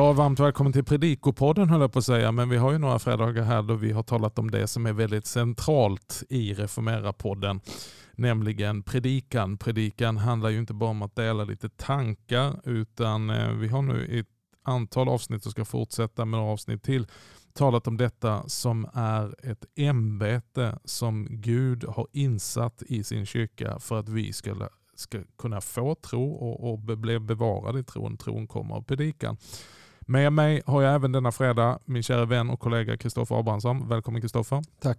Ja, varmt välkommen till Predikopodden höll jag på att säga, men vi har ju några fredagar här då vi har talat om det som är väldigt centralt i Reformera-podden, nämligen predikan. Predikan handlar ju inte bara om att dela lite tankar, utan eh, vi har nu ett antal avsnitt och ska fortsätta med några avsnitt till talat om detta som är ett ämbete som Gud har insatt i sin kyrka för att vi ska, ska kunna få tro och, och bli bevarade i tron. Tron kommer av predikan. Med mig har jag även denna fredag min kära vän och kollega Kristoffer Abrahamsson. Välkommen Kristoffer. Tack.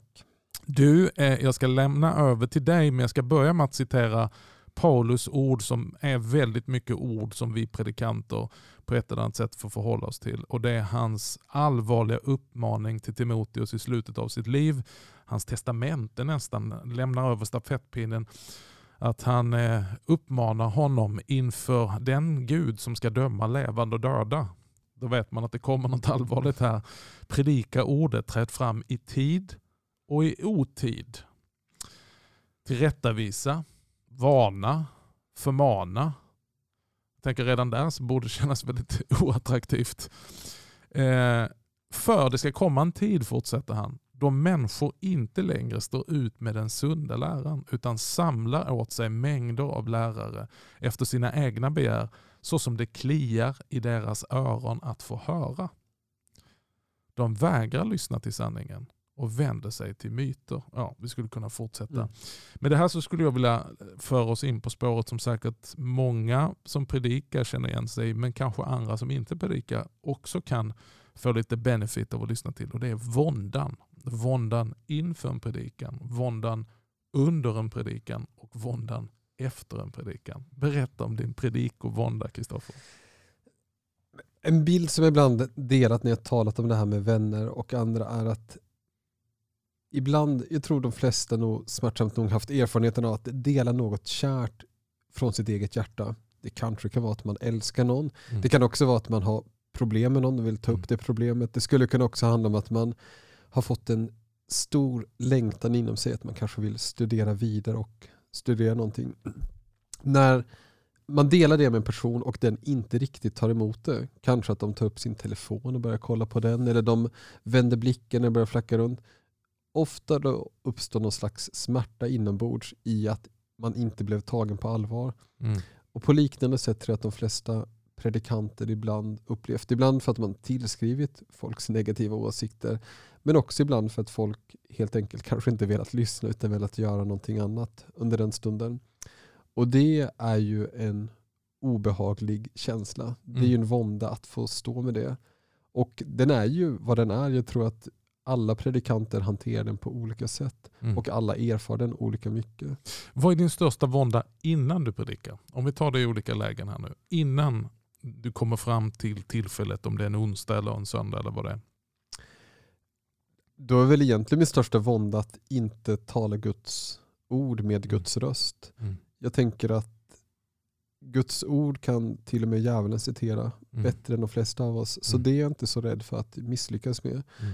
Du, eh, jag ska lämna över till dig men jag ska börja med att citera Paulus ord som är väldigt mycket ord som vi predikanter på ett eller annat sätt får förhålla oss till. Och Det är hans allvarliga uppmaning till Timoteus i slutet av sitt liv. Hans testamente nästan lämnar över stafettpinnen. Att han eh, uppmanar honom inför den Gud som ska döma levande och döda. Då vet man att det kommer något allvarligt här. Predika ordet, träd fram i tid och i otid. Tillrättavisa, varna, förmana. Jag tänker redan där så borde det kännas väldigt oattraktivt. Eh, för det ska komma en tid, fortsätter han, då människor inte längre står ut med den sunda läran utan samlar åt sig mängder av lärare efter sina egna begär så som det kliar i deras öron att få höra. De vägrar lyssna till sanningen och vänder sig till myter. Ja, vi skulle kunna fortsätta. Mm. Med det här så skulle jag vilja föra oss in på spåret som säkert många som predikar känner igen sig men kanske andra som inte predikar också kan få lite benefit av att lyssna till. Och Det är våndan. Våndan inför en predikan, våndan under en predikan och våndan efter en predikan. Berätta om din predikovånda, Kristoffer. En bild som jag ibland delat när jag talat om det här med vänner och andra är att ibland, jag tror de flesta nog smärtsamt nog haft erfarenheten av att dela något kärt från sitt eget hjärta. Det kanske kan vara att man älskar någon. Mm. Det kan också vara att man har problem med någon och vill ta upp mm. det problemet. Det skulle kunna också handla om att man har fått en stor längtan inom sig att man kanske vill studera vidare och studera någonting. När man delar det med en person och den inte riktigt tar emot det, kanske att de tar upp sin telefon och börjar kolla på den eller de vänder blicken och börjar flacka runt, ofta då uppstår någon slags smärta inombords i att man inte blev tagen på allvar. Mm. Och på liknande sätt tror jag att de flesta predikanter ibland upplevt. Ibland för att man tillskrivit folks negativa åsikter. Men också ibland för att folk helt enkelt kanske inte velat lyssna utan velat göra någonting annat under den stunden. Och det är ju en obehaglig känsla. Det är ju mm. en vånda att få stå med det. Och den är ju vad den är. Jag tror att alla predikanter hanterar den på olika sätt mm. och alla erfar den olika mycket. Vad är din största vånda innan du predikar? Om vi tar det i olika lägen här nu. Innan du kommer fram till tillfället, om det är en onsdag eller en söndag eller vad det är. Då är väl egentligen min största vånda att inte tala Guds ord med mm. Guds röst. Mm. Jag tänker att Guds ord kan till och med djävulen citera mm. bättre än de flesta av oss. Så mm. det är jag inte så rädd för att misslyckas med. Mm.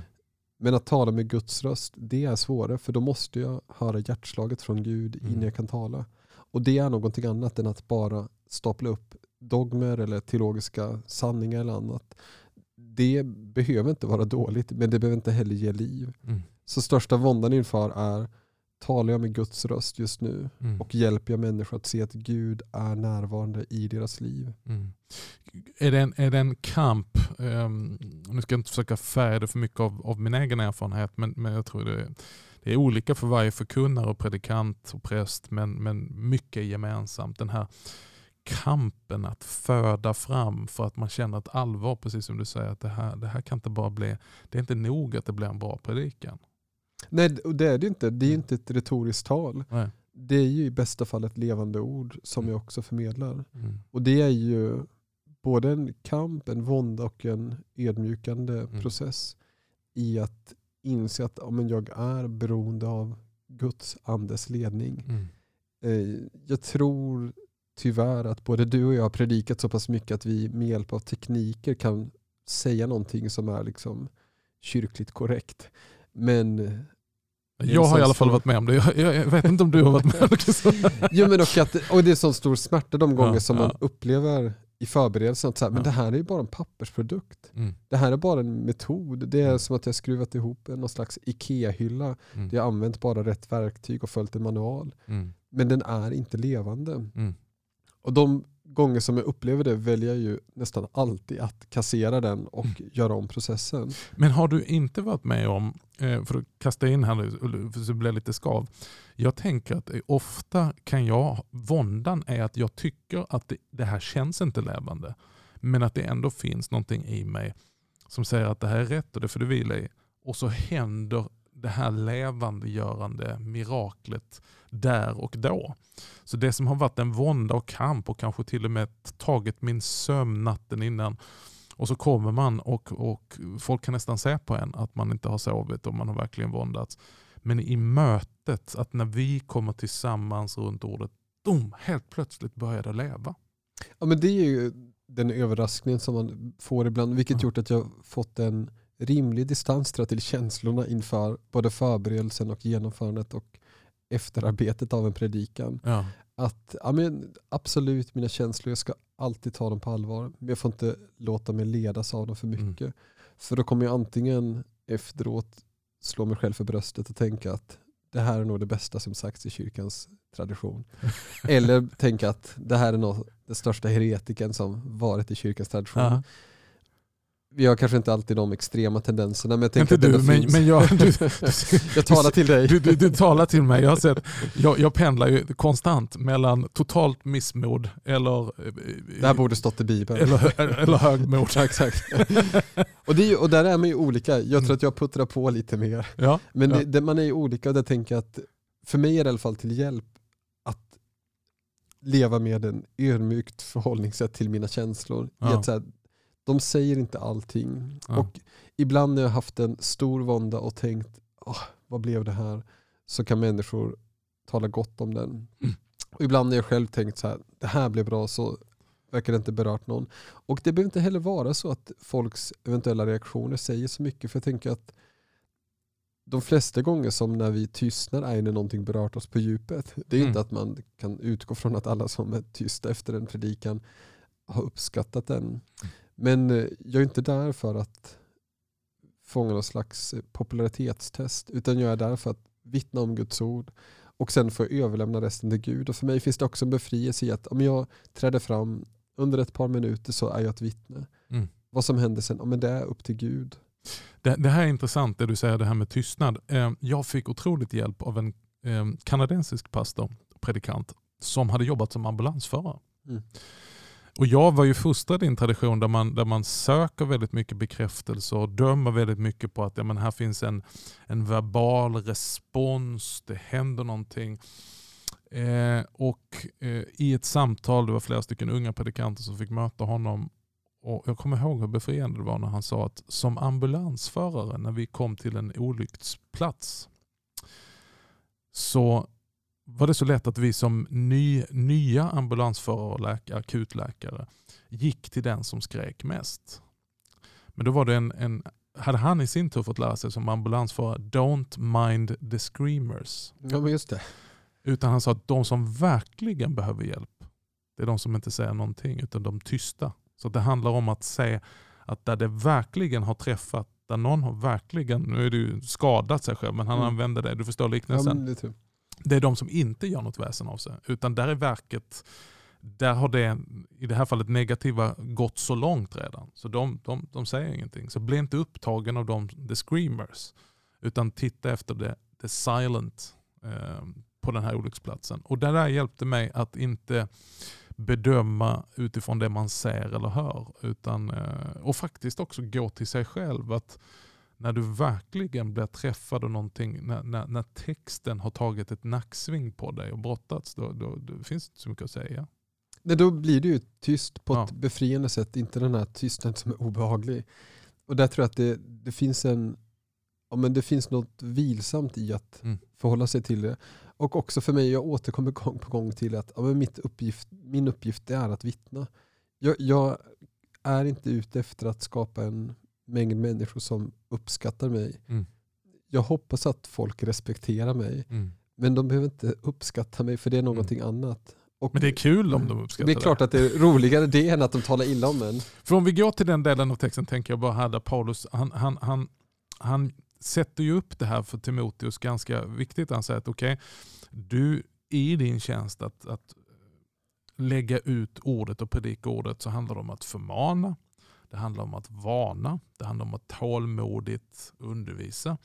Men att tala med Guds röst, det är svårare för då måste jag höra hjärtslaget från Gud innan jag kan tala. Och det är någonting annat än att bara stapla upp dogmer eller teologiska sanningar eller annat. Det behöver inte vara dåligt men det behöver inte heller ge liv. Mm. Så största våndan inför är talar jag med Guds röst just nu mm. och hjälper jag människor att se att Gud är närvarande i deras liv. Mm. Är, det en, är det en kamp, um, nu ska jag inte försöka färga det för mycket av, av min egen erfarenhet, men, men jag tror det, det är olika för varje förkunnare och predikant och präst, men, men mycket är gemensamt. Den här kampen att föda fram för att man känner ett allvar, precis som du säger, att det här, det här kan inte bara bli, det är inte nog att det blir en bra predikan. Nej, det är det inte. Det är mm. inte ett retoriskt tal. Nej. Det är ju i bästa fall ett levande ord som mm. jag också förmedlar. Mm. Och det är ju både en kamp, en vånda och en ödmjukande mm. process i att inse att ja, men jag är beroende av Guds andes ledning. Mm. Eh, jag tror tyvärr att både du och jag har predikat så pass mycket att vi med hjälp av tekniker kan säga någonting som är liksom kyrkligt korrekt. Men jag har i alla fall varit med om det. Jag, jag, jag, vet inte om du har varit med om det. jo, men och, att, och det är så stor smärta de gånger ja, som ja. man upplever i förberedelsen att så här, men Ja. det här är ju bara en pappersprodukt. Mm. Det här är bara en metod. Det är Mm. som att jag skruvat ihop någon slags IKEA-hylla. Mm. Jag har använt bara rätt verktyg och följt en manual. Mm. Men den är inte levande. Och de gånger som jag upplever det väljer jag ju nästan alltid att kassera den och Mm. göra om processen. Men har du inte varit med om, eh, för att kasta in här nu för så blir det lite skav. Jag tänker att ofta kan jag, våndan är att jag tycker att det, det här känns inte levande. Men att det ändå finns någonting i mig som säger att det här är rätt och det får du vila i. Och så händer det här levandegörande miraklet där och då. Så det som har varit en vånda och kamp och kanske till och med tagit min sömn natten innan och så kommer man och, och folk kan nästan se på en att man inte har sovit och man har verkligen våndats. Men i mötet, att när vi kommer tillsammans runt ordet, dom, helt plötsligt börjar det leva. Ja, men det är ju den överraskningen som man får ibland, vilket gjort att jag fått en rimlig distans till känslorna inför både förberedelsen och genomförandet och efterarbetet av en predikan. Ja. Att ja, men absolut mina känslor, jag ska alltid ta dem på allvar. Men jag får inte låta mig ledas av dem för Mm. mycket. För då kommer jag antingen efteråt slå mig själv för bröstet och tänka att det här är nog det bästa som sagts i kyrkans tradition. Eller tänka att det här är nog den största heretiken som varit i kyrkans tradition. Ja. Vi har kanske inte alltid de extrema tendenserna men jag tänker Inte att du, men, finns. men jag, du, jag talar till dig. du, du, du talar till mig. Jag, har sett, jag, jag pendlar ju konstant mellan totalt missmod eller, eh, Det här borde stått i Bibeln. eller, eller högmod. Exakt. och, det är, och där är man ju olika. Jag tror att jag puttrar på lite mer. Ja, Men ja. det, det, man är ju olika och där tänker jag att för mig är det i alla fall till hjälp att leva med en ödmjukt förhållningssätt till mina känslor. I Ja. att så här, de säger inte allting. Ja. Och ibland när jag haft en stor vånda och tänkt "Åh, vad blev det här? Så kan människor tala gott om den. Mm. Och ibland när jag själv tänkt så här, det här blev bra så verkar det inte berört någon. Och det behöver inte heller vara så att folks eventuella reaktioner säger så mycket. För jag tänker att de flesta gånger som när vi tystnar är när någonting berört oss på djupet. Det är Mm. inte att man kan utgå från att alla som är tysta efter en predikan har uppskattat den. Men eh, jag är inte där för att fånga någon slags eh, popularitetstest utan jag är där för att vittna om Guds ord och sen jag överlämna resten till Gud. Och för mig finns det också en befrielse i att om jag träder fram under ett par minuter så är jag ett vittne. Mm. Vad som händer sen, men det är upp till Gud. Det, det här är intressant det du säger det här med tystnad. Eh, Jag fick otroligt hjälp av en eh, kanadensisk pastor, predikant, som hade jobbat som ambulansförare. Mm. Och jag var ju fostrad i en tradition där man, där man söker väldigt mycket bekräftelse och dömer väldigt mycket på att ja, men här finns en, en verbal respons, det händer någonting. Eh, och eh, i ett samtal, det var flera stycken unga predikanter som fick möta honom och jag kommer ihåg hur befriande det var när han sa att som ambulansförare när vi kom till en olycksplats så var det så lätt att vi som ny, nya ambulansförare läkare, akutläkare gick till den som skrek mest. Men då var det en, en, hade han i sin tur fått lära sig som ambulansförare, don't mind the screamers. Ja men just det. Utan han sa att de som verkligen behöver hjälp, det är de som inte säger någonting utan de tysta. Så det handlar om att se att där det verkligen har träffat, där någon har verkligen, nu är det ju skadat sig själv, men han Mm. använder det, du förstår Ja, liknelsen. men det är de som inte gör något väsen av sig. Utan där är verket, där har det i det här fallet negativa gått så långt redan. Så de, de, de säger ingenting. Så bli inte upptagen av de the screamers. Utan titta efter det, the silent eh, på den här olycksplatsen. Och det där hjälpte mig att inte bedöma utifrån det man ser eller hör. Utan, eh, och faktiskt också gå till sig själv. att när du verkligen blir träffad av någonting, när, när, när texten har tagit ett nacksving på dig och brottats, då, då, då finns det inte så mycket att säga. Nej, då blir det ju tyst på Ja. ett befriande sätt, inte den här tystnaden som är obehaglig. Och där tror jag att det, det finns en ja, men det finns något vilsamt i att Mm. förhålla sig till det. Och också för mig, jag återkommer gång på gång till att ja, men mitt uppgift, min uppgift är att vittna. Jag, jag är inte ute efter att skapa en mängd människor som uppskattar mig. Mm. Jag hoppas att folk respekterar mig. Mm. Men de behöver inte uppskatta mig för det är någonting annat. Och Men det är kul om de uppskattar det är klart att det är roligare det än att de talar illa om en. För om vi går till den delen av texten tänker jag bara här där Paulus, han, han, han, han sätter ju upp det här för Timoteus ganska viktigt. Han säger att okej, okay, du i din tjänst att, att lägga ut ordet och predika ordet så handlar det om att förmana, det handlar om att varna, det handlar om att tålmodigt undervisa.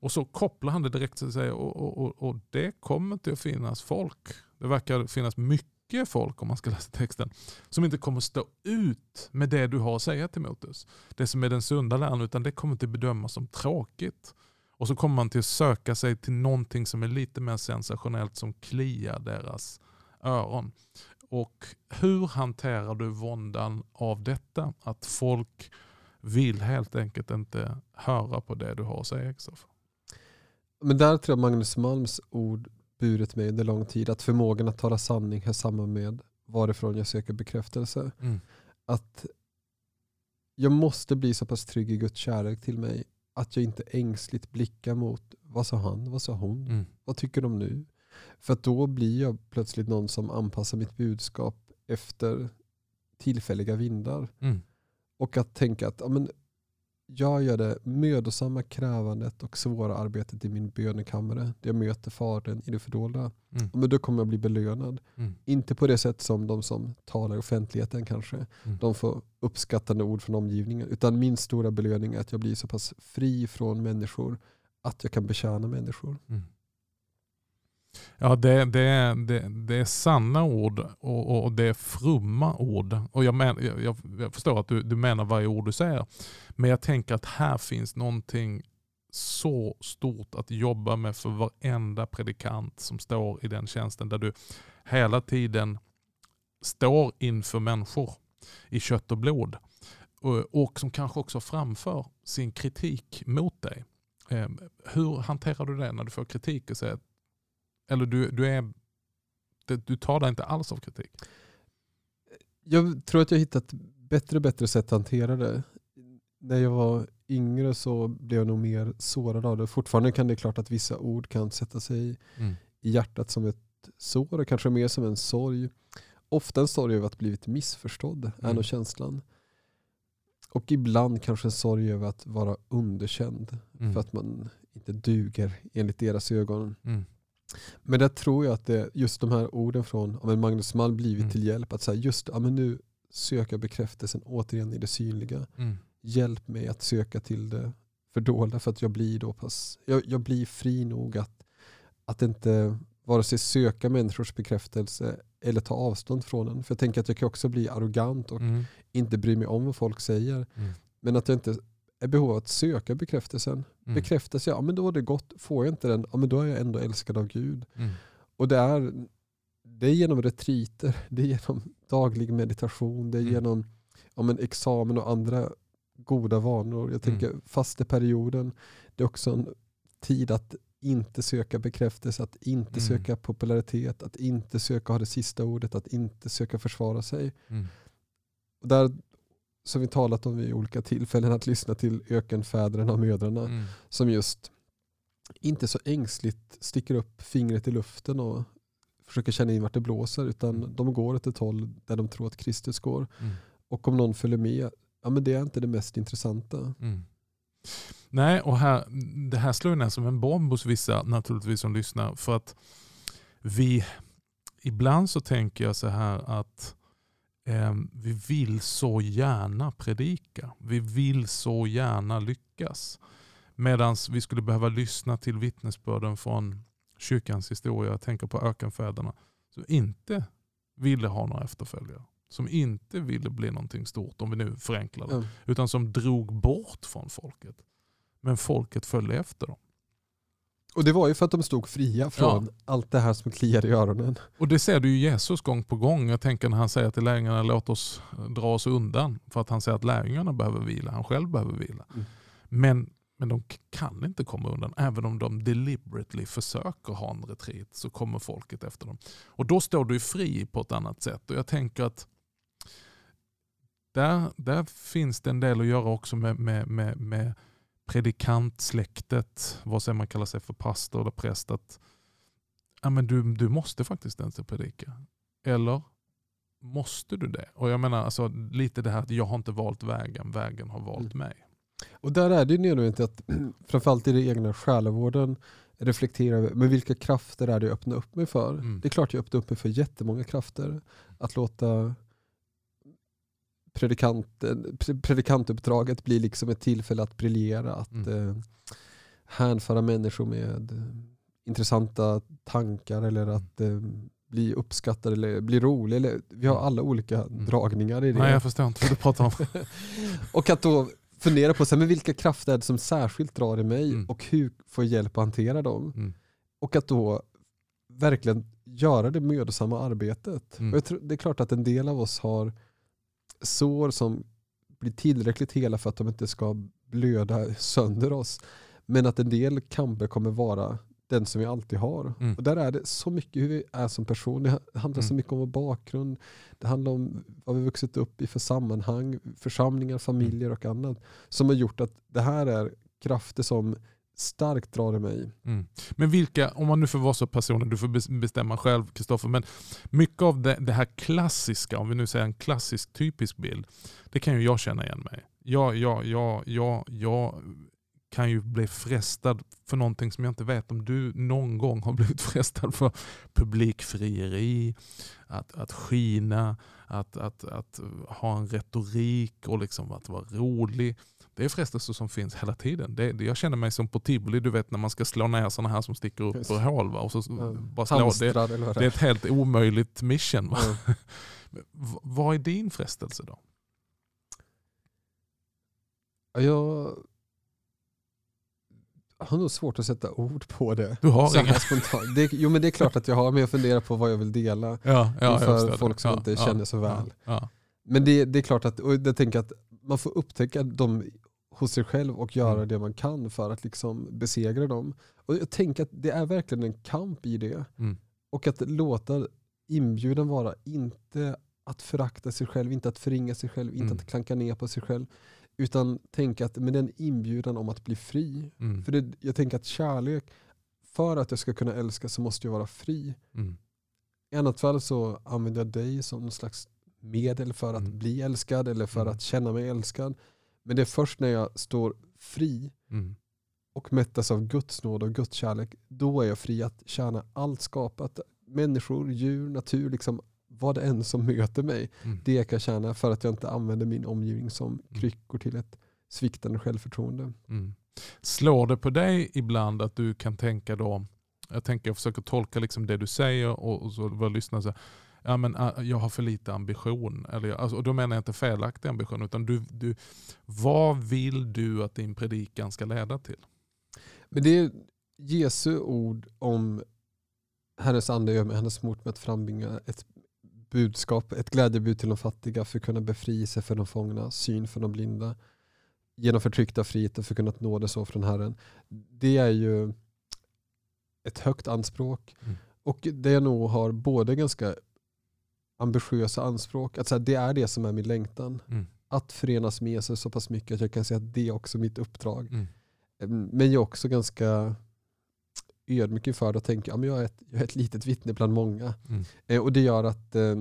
Och så kopplar han det direkt till sig och, och, och, och det kommer inte att finnas folk. Det verkar finnas mycket folk om man ska läsa texten som inte kommer stå ut med det du har att säga till Timoteus. Det som är den sunda läran utan det kommer att bedömas som tråkigt. Och så kommer man till att söka sig till någonting som är lite mer sensationellt som kliar deras öron. Och hur hanterar du våndan av detta? Att folk vill helt enkelt inte höra på det du har att säga. Kristoffer. Men där tror jag Magnus Malms ord burit mig under lång tid. Att förmågan att tala sanning hör samman med varifrån jag söker bekräftelse. Mm. Att jag måste bli så pass trygg i Guds kärlek till mig att jag inte ängsligt blickar mot vad sa han, vad sa hon, mm. vad tycker de nu? För då blir jag plötsligt någon som anpassar mitt budskap efter tillfälliga vindar. Mm. Och att tänka att ja, men, jag gör det mödosamma krävandet och svåra arbetet i min bönekammare. Där jag möter Fadern i det fördolda. Mm. Men då kommer jag bli belönad. Mm. Inte på det sätt som de som talar i offentligheten kanske. Mm. De får uppskattande ord från omgivningen. Utan min stora belöning är att jag blir så pass fri från människor att jag kan betjäna människor. Ja, det, det, det, det är sanna ord och, och det är frumma ord. Och jag, men, jag, jag förstår att du, du menar varje ord du säger. Men jag tänker att här finns någonting så stort att jobba med för varenda predikant som står i den tjänsten. Där du hela tiden står inför människor i kött och blod. Och, som kanske också framför sin kritik mot dig. Eh, hur hanterar du det när du får kritik och säger att eller du, du, är, du tar dig inte alls av kritik? Jag tror att jag hittat bättre och bättre sätt att hantera det. När jag var yngre så blev jag nog mer sårad av det. Fortfarande kan det klart att vissa ord kan sätta sig mm. i hjärtat som ett sår, kanske mer som en sorg. Ofta en sorg över att blivit missförstådd, mm. är nog känslan. Och ibland kanske en sorg över att vara underkänd mm. för att man inte duger enligt deras ögon. Mm. Men där tror jag att det, just de här orden från ja, Magnus Malm blivit mm. till hjälp. Att säga just ja, men nu söker jag bekräftelsen återigen i det synliga. Mm. Hjälp mig att söka till det fördolda för att jag blir då pass, jag, jag blir fri nog att, att inte vare sig söka människors bekräftelse eller ta avstånd från den. För jag tänker att jag kan också bli arrogant och mm. inte bry mig om vad folk säger. Mm. Men att jag inte är behov av att söka bekräftelsen. Mm. Bekräftas jag, ja men då är det gott. Får jag inte den, ja men då är jag ändå älskad av Gud. Mm. Och det är, det är genom retriter, det är genom daglig meditation, det är mm. genom ja, men examen och andra goda vanor. Jag tänker mm. fasteperioden, det är också en tid att inte söka bekräftelse, att inte mm. söka popularitet, att inte söka ha det sista ordet, att inte söka försvara sig. Mm. Och där som vi talat om vid olika tillfällen, att lyssna till ökenfäderna och mödrarna mm. som just inte så ängsligt sticker upp fingret i luften och försöker känna in vart det blåser utan mm. de går åt ett håll där de tror att Kristus går. Mm. Och om någon följer med, ja men det är inte det mest intressanta. Mm. Nej, och här, det här slår ner som en bomb hos vissa naturligtvis som lyssnar. För att vi, ibland så tänker jag så här att vi vill så gärna predika. Vi vill så gärna lyckas. Medan vi skulle behöva lyssna till vittnesbörden från kyrkans historia. Jag tänker på ökenfäderna. Som inte ville ha några efterföljare. Som inte ville bli någonting stort, om vi nu förenklar det. Mm. Utan som drog bort från folket. Men folket följde efter dem. Och det var ju för att de stod fria från ja. allt det här som kliar i öronen. Och det ser du ju Jesus gång på gång. Jag tänker när han säger till lärjungarna låt oss dra oss undan. För att han säger att lärjungarna behöver vila, han själv behöver vila. Mm. Men, men de kan inte komma undan. Även om de deliberately försöker ha en retreat så kommer folket efter dem. Och då står du fri på ett annat sätt. Och jag tänker att där, där finns det en del att göra också med, med, med, med predikantsläktet, vad säger man kallar sig för pastor eller präst, att ja, men du, du måste faktiskt inte predika. Eller måste du det? Och jag menar alltså, lite det här att jag har inte valt vägen, vägen har valt Mm. mig. Och där är det ju nödvändigt att framförallt i den egna själavården reflektera över men vilka krafter är det jag öppnar upp mig för. Mm. Det är klart jag öppnar upp mig för jättemånga krafter. Att låta predikanten, pre- predikantuppdraget bli liksom ett tillfälle att briljera, att Mm. eh, hänföra människor med eh, intressanta tankar eller Mm. att eh, bli uppskattad eller bli rolig. Eller, vi har alla olika dragningar i det. Mm. Nej jag förstår inte vad du pratar om. Och att då fundera på så här, men vilka krafter är det som särskilt drar i mig Mm. och hur får jag hjälp att hantera dem? Mm. Och att då verkligen göra det mödosamma arbetet. Mm. Och tror, det är klart att en del av oss har sår som blir tillräckligt hela för att de inte ska blöda sönder oss. Men att en del kamper kommer vara den som vi alltid har. Mm. Och där är det så mycket hur vi är som person. Det handlar så Mm. mycket om vår bakgrund. Det handlar om vad vi vuxit upp i för sammanhang, församlingar, familjer och annat. Som har gjort att det här är krafter som starkt drar i mig. Mm. Men vilka, om man nu får vara så personlig, du får bestämma själv Kristoffer, men mycket av det, det här klassiska, om vi nu säger en klassisk typisk bild, det kan ju jag känna igen mig. Jag, jag, jag, jag, jag kan ju bli frestad för någonting som jag inte vet om du någon gång har blivit frestad för. Publikfrieri, att, att skina, att, att, att ha en retorik och liksom att vara rolig. Det är frestelser som finns hela tiden. Det, det, jag känner mig som på tivoli, du vet när man ska slå ner sådana här som sticker upp ur hål. Va? Och så Ja, bara slå. Det, det är ett helt omöjligt mission. Va? V- vad är din frestelse då? Ja, Jag har nog svårt att sätta ord på det. Du har inga? spontant. Det, jo men det är klart att jag har, men jag funderar på vad jag vill dela. Ja, ja, det. folk som ja, inte ja, känner så väl. Men det, det är klart att, och jag tänker att man får upptäcka dem hos sig själv och göra Mm. det man kan för att liksom besegra dem. Och jag tänker att det är verkligen en kamp i det. Mm. Och att låta inbjudan vara inte att förakta sig själv, inte att förringa sig själv, inte Mm. att klanka ner på sig själv. Utan tänka att med den inbjudan om att bli fri. Mm. För det, jag tänker att kärlek, för att jag ska kunna älska så måste jag vara fri. Mm. I annat fall så använder jag dig som någon slags medel för att Mm. bli älskad eller för att känna mig älskad. Men det är först när jag står fri Mm. och mättas av Guds nåd och Guds kärlek, då är jag fri att tjäna allt skapat. Människor, djur, natur, liksom, vad det än som möter mig, Mm. det kan jag tjäna för att jag inte använder min omgivning som kryckor till ett sviktande självförtroende. Mm. Slår det på dig ibland att du kan tänka då, jag tänker jag försöker tolka liksom det du säger och, och så vad lyssnar så här, ja men ah, jag har för lite ambition. Eller, alltså, och då menar jag inte felaktig ambition utan du, du, vad vill du att din predikan ska leda till? Men det är Jesu ord om Herrens ande gör mig hennes mot med att frambringa ett budskap, ett glädjebud till de fattiga, för att kunna befrielse för de fångna, syn för de blinda, genom förtryckta frihet och för att kunna nå det så från Herren. Det är ju ett högt anspråk Mm. och det jag nog har både ganska ambitiösa anspråk, att säga, det är det som är min längtan. Mm. Att förenas med Jesus så pass mycket att jag kan säga att det är också mitt uppdrag. Mm. Men jag är också ganska ödmjuk inför det och tänker att jag, är ett- jag är ett litet vittne bland många. Mm. Eh, och det gör att eh,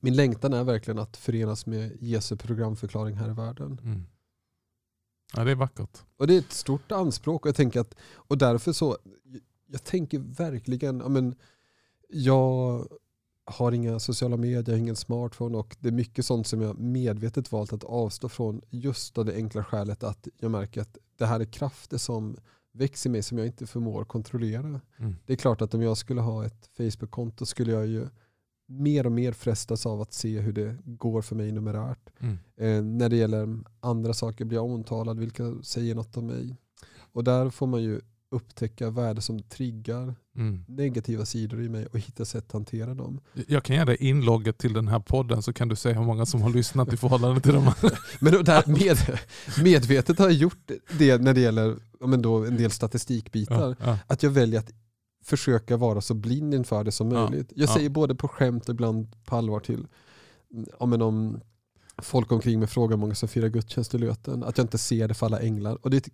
min längtan är verkligen att förenas med Jesu programförklaring här i världen. Mm. Ja, det är vackert. Och det är ett stort anspråk och jag tänker att, och därför så, jag tänker verkligen, ja, men, jag har inga sociala medier, ingen smartphone och det är mycket sånt som jag medvetet valt att avstå från just av det enkla skälet att jag märker att det här är krafter som växer i mig som jag inte förmår kontrollera. Mm. Det är klart att om jag skulle ha ett Facebook-konto skulle jag ju mer och mer frestas av att se hur det går för mig numerärt. Mm. Eh, när det gäller andra saker, blir jag omtalad, vilka säger något om mig? Och där får man ju upptäcka vad är det som triggar Mm. negativa sidor i mig och hitta sätt att hantera dem. Jag kan ge dig inlogget till den här podden så kan du se hur många som har lyssnat i förhållande till dem. Men då där med, medvetet har jag gjort det när det gäller men då en del statistikbitar. Ja, ja. Att jag väljer att försöka vara så blind inför det som möjligt. Jag ja. säger både på skämt och ibland på allvar till ja, men om folk omkring mig frågar hur många som firar gudstjänst i Löten, att jag inte ser det för alla änglar. Och det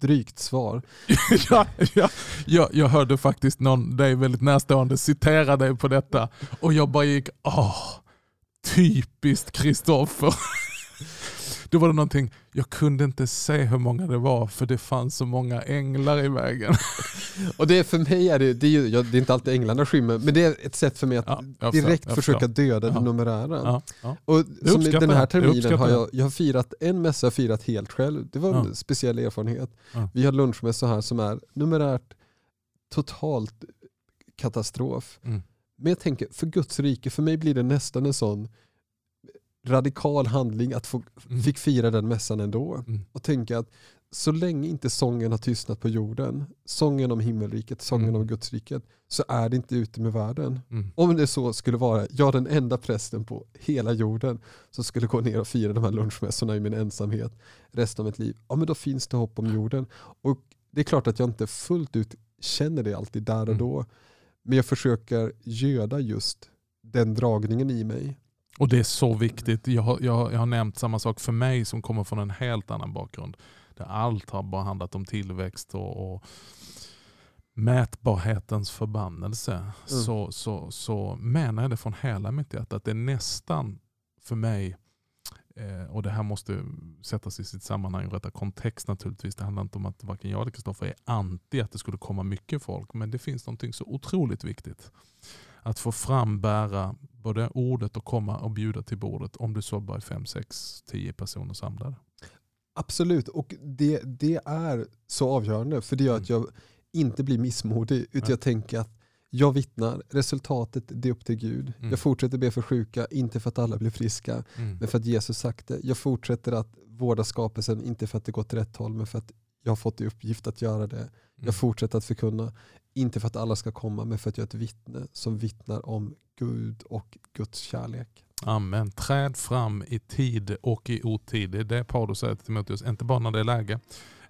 drygt svar. ja, ja, jag, jag hörde faktiskt någon dig väldigt närstående citera dig på detta och jag bara gick, åh, typiskt Kristoffer. Då var det någonting, jag kunde inte se hur många det var för det fanns så många änglar i vägen. Och det för mig är det, det är, ju, ja, det är inte alltid änglarna skymmer, men det är ett sätt för mig att Ja, jag direkt jag försöka döda Ja. det numerära. Ja. Och Jag som den här. Jag terminen har jag, jag har firat en mässa, jag firat helt själv. Det var en speciell erfarenhet. Vi har lunchmässa här som är numerärt totalt katastrof. Mm. Men jag tänker, för Guds rike, för mig blir det nästan en sån radikal handling att få, Mm. fick fira den mässan ändå. Mm. Och tänka att så länge inte sången har tystnat på jorden, sången om himmelriket, sången Mm. om Guds riket, så är det inte ute med världen. Mm. Om det så skulle vara, jag den enda prästen på hela jorden som skulle gå ner och fira de här lunchmässorna i min ensamhet resten av mitt liv, ja men då finns det hopp om jorden. Och det är klart att jag inte fullt ut känner det alltid där och Mm. då, men jag försöker göda just den dragningen i mig. Och det är så viktigt. Jag har, jag, jag har nämnt samma sak för mig som kommer från en helt annan bakgrund. Där allt har bara handlat om tillväxt och, och mätbarhetens förbannelse. Så, så, så menar jag det från hela mitt hjärta att det är nästan för mig eh, och det här måste sättas i sitt sammanhang och rätta kontext naturligtvis. Det handlar inte om att varken jag eller Kristoffer är anti att det skulle komma mycket folk. Men det finns någonting så otroligt viktigt. Att få frambära både ordet och komma och bjuda till bordet om du så bara är fem, sex, tio personer samlade. Absolut, och det, det är så avgörande för det gör att jag inte blir missmodig utan jag tänker att jag vittnar, resultatet det är upp till Gud. Mm. Jag fortsätter be för sjuka, inte för att alla blir friska, Mm. men för att Jesus sagt det. Jag fortsätter att vårda skapelsen, inte för att det går åt rätt håll, men för att jag har fått i uppgift att göra det. Mm. Jag fortsätter att förkunna, inte för att alla ska komma, men för att jag är ett vittne som vittnar om Gud och Guds kärlek. Amen. Träd fram i tid och i otid. Det är det Paulus säger till Timoteus. Inte bara när det är läge,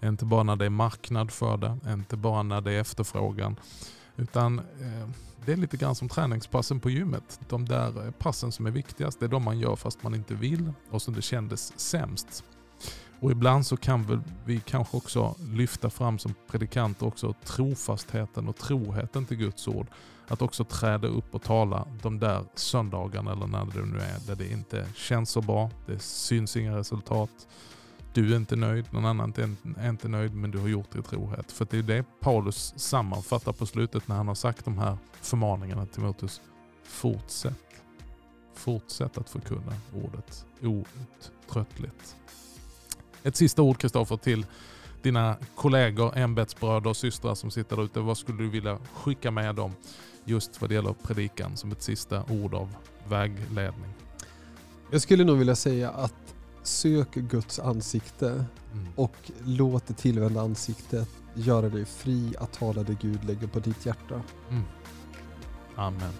inte bara när det är marknad för det, inte bara när det är efterfrågan. Utan eh, det är lite grann som träningspassen på gymmet. De där eh, passen som är viktigast, det är de man gör fast man inte vill och som det kändes sämst. Och ibland så kan väl vi kanske också lyfta fram som predikanter också trofastheten och troheten till Guds ord. Att också träda upp och tala de där söndagarna eller när det nu är där det inte känns så bra. Det syns inga resultat. Du är inte nöjd, någon annan är inte- nöjd men du har gjort det i trohet. För det är det Paulus sammanfattar på slutet när han har sagt de här förmaningarna till Timoteus. Fortsätt. Fortsätt att förkunna ordet outtröttligt. Ett sista ord Kristoffer till dina kollegor, ämbetsbröder och systrar som sitter där ute. Vad skulle du vilja skicka med dem just vad det gäller predikan som ett sista ord av vägledning? Jag skulle nog vilja säga att sök Guds ansikte Mm. och låt det tillvända ansiktet göra dig fri att tala det Gud lägger på ditt hjärta. Mm. Amen.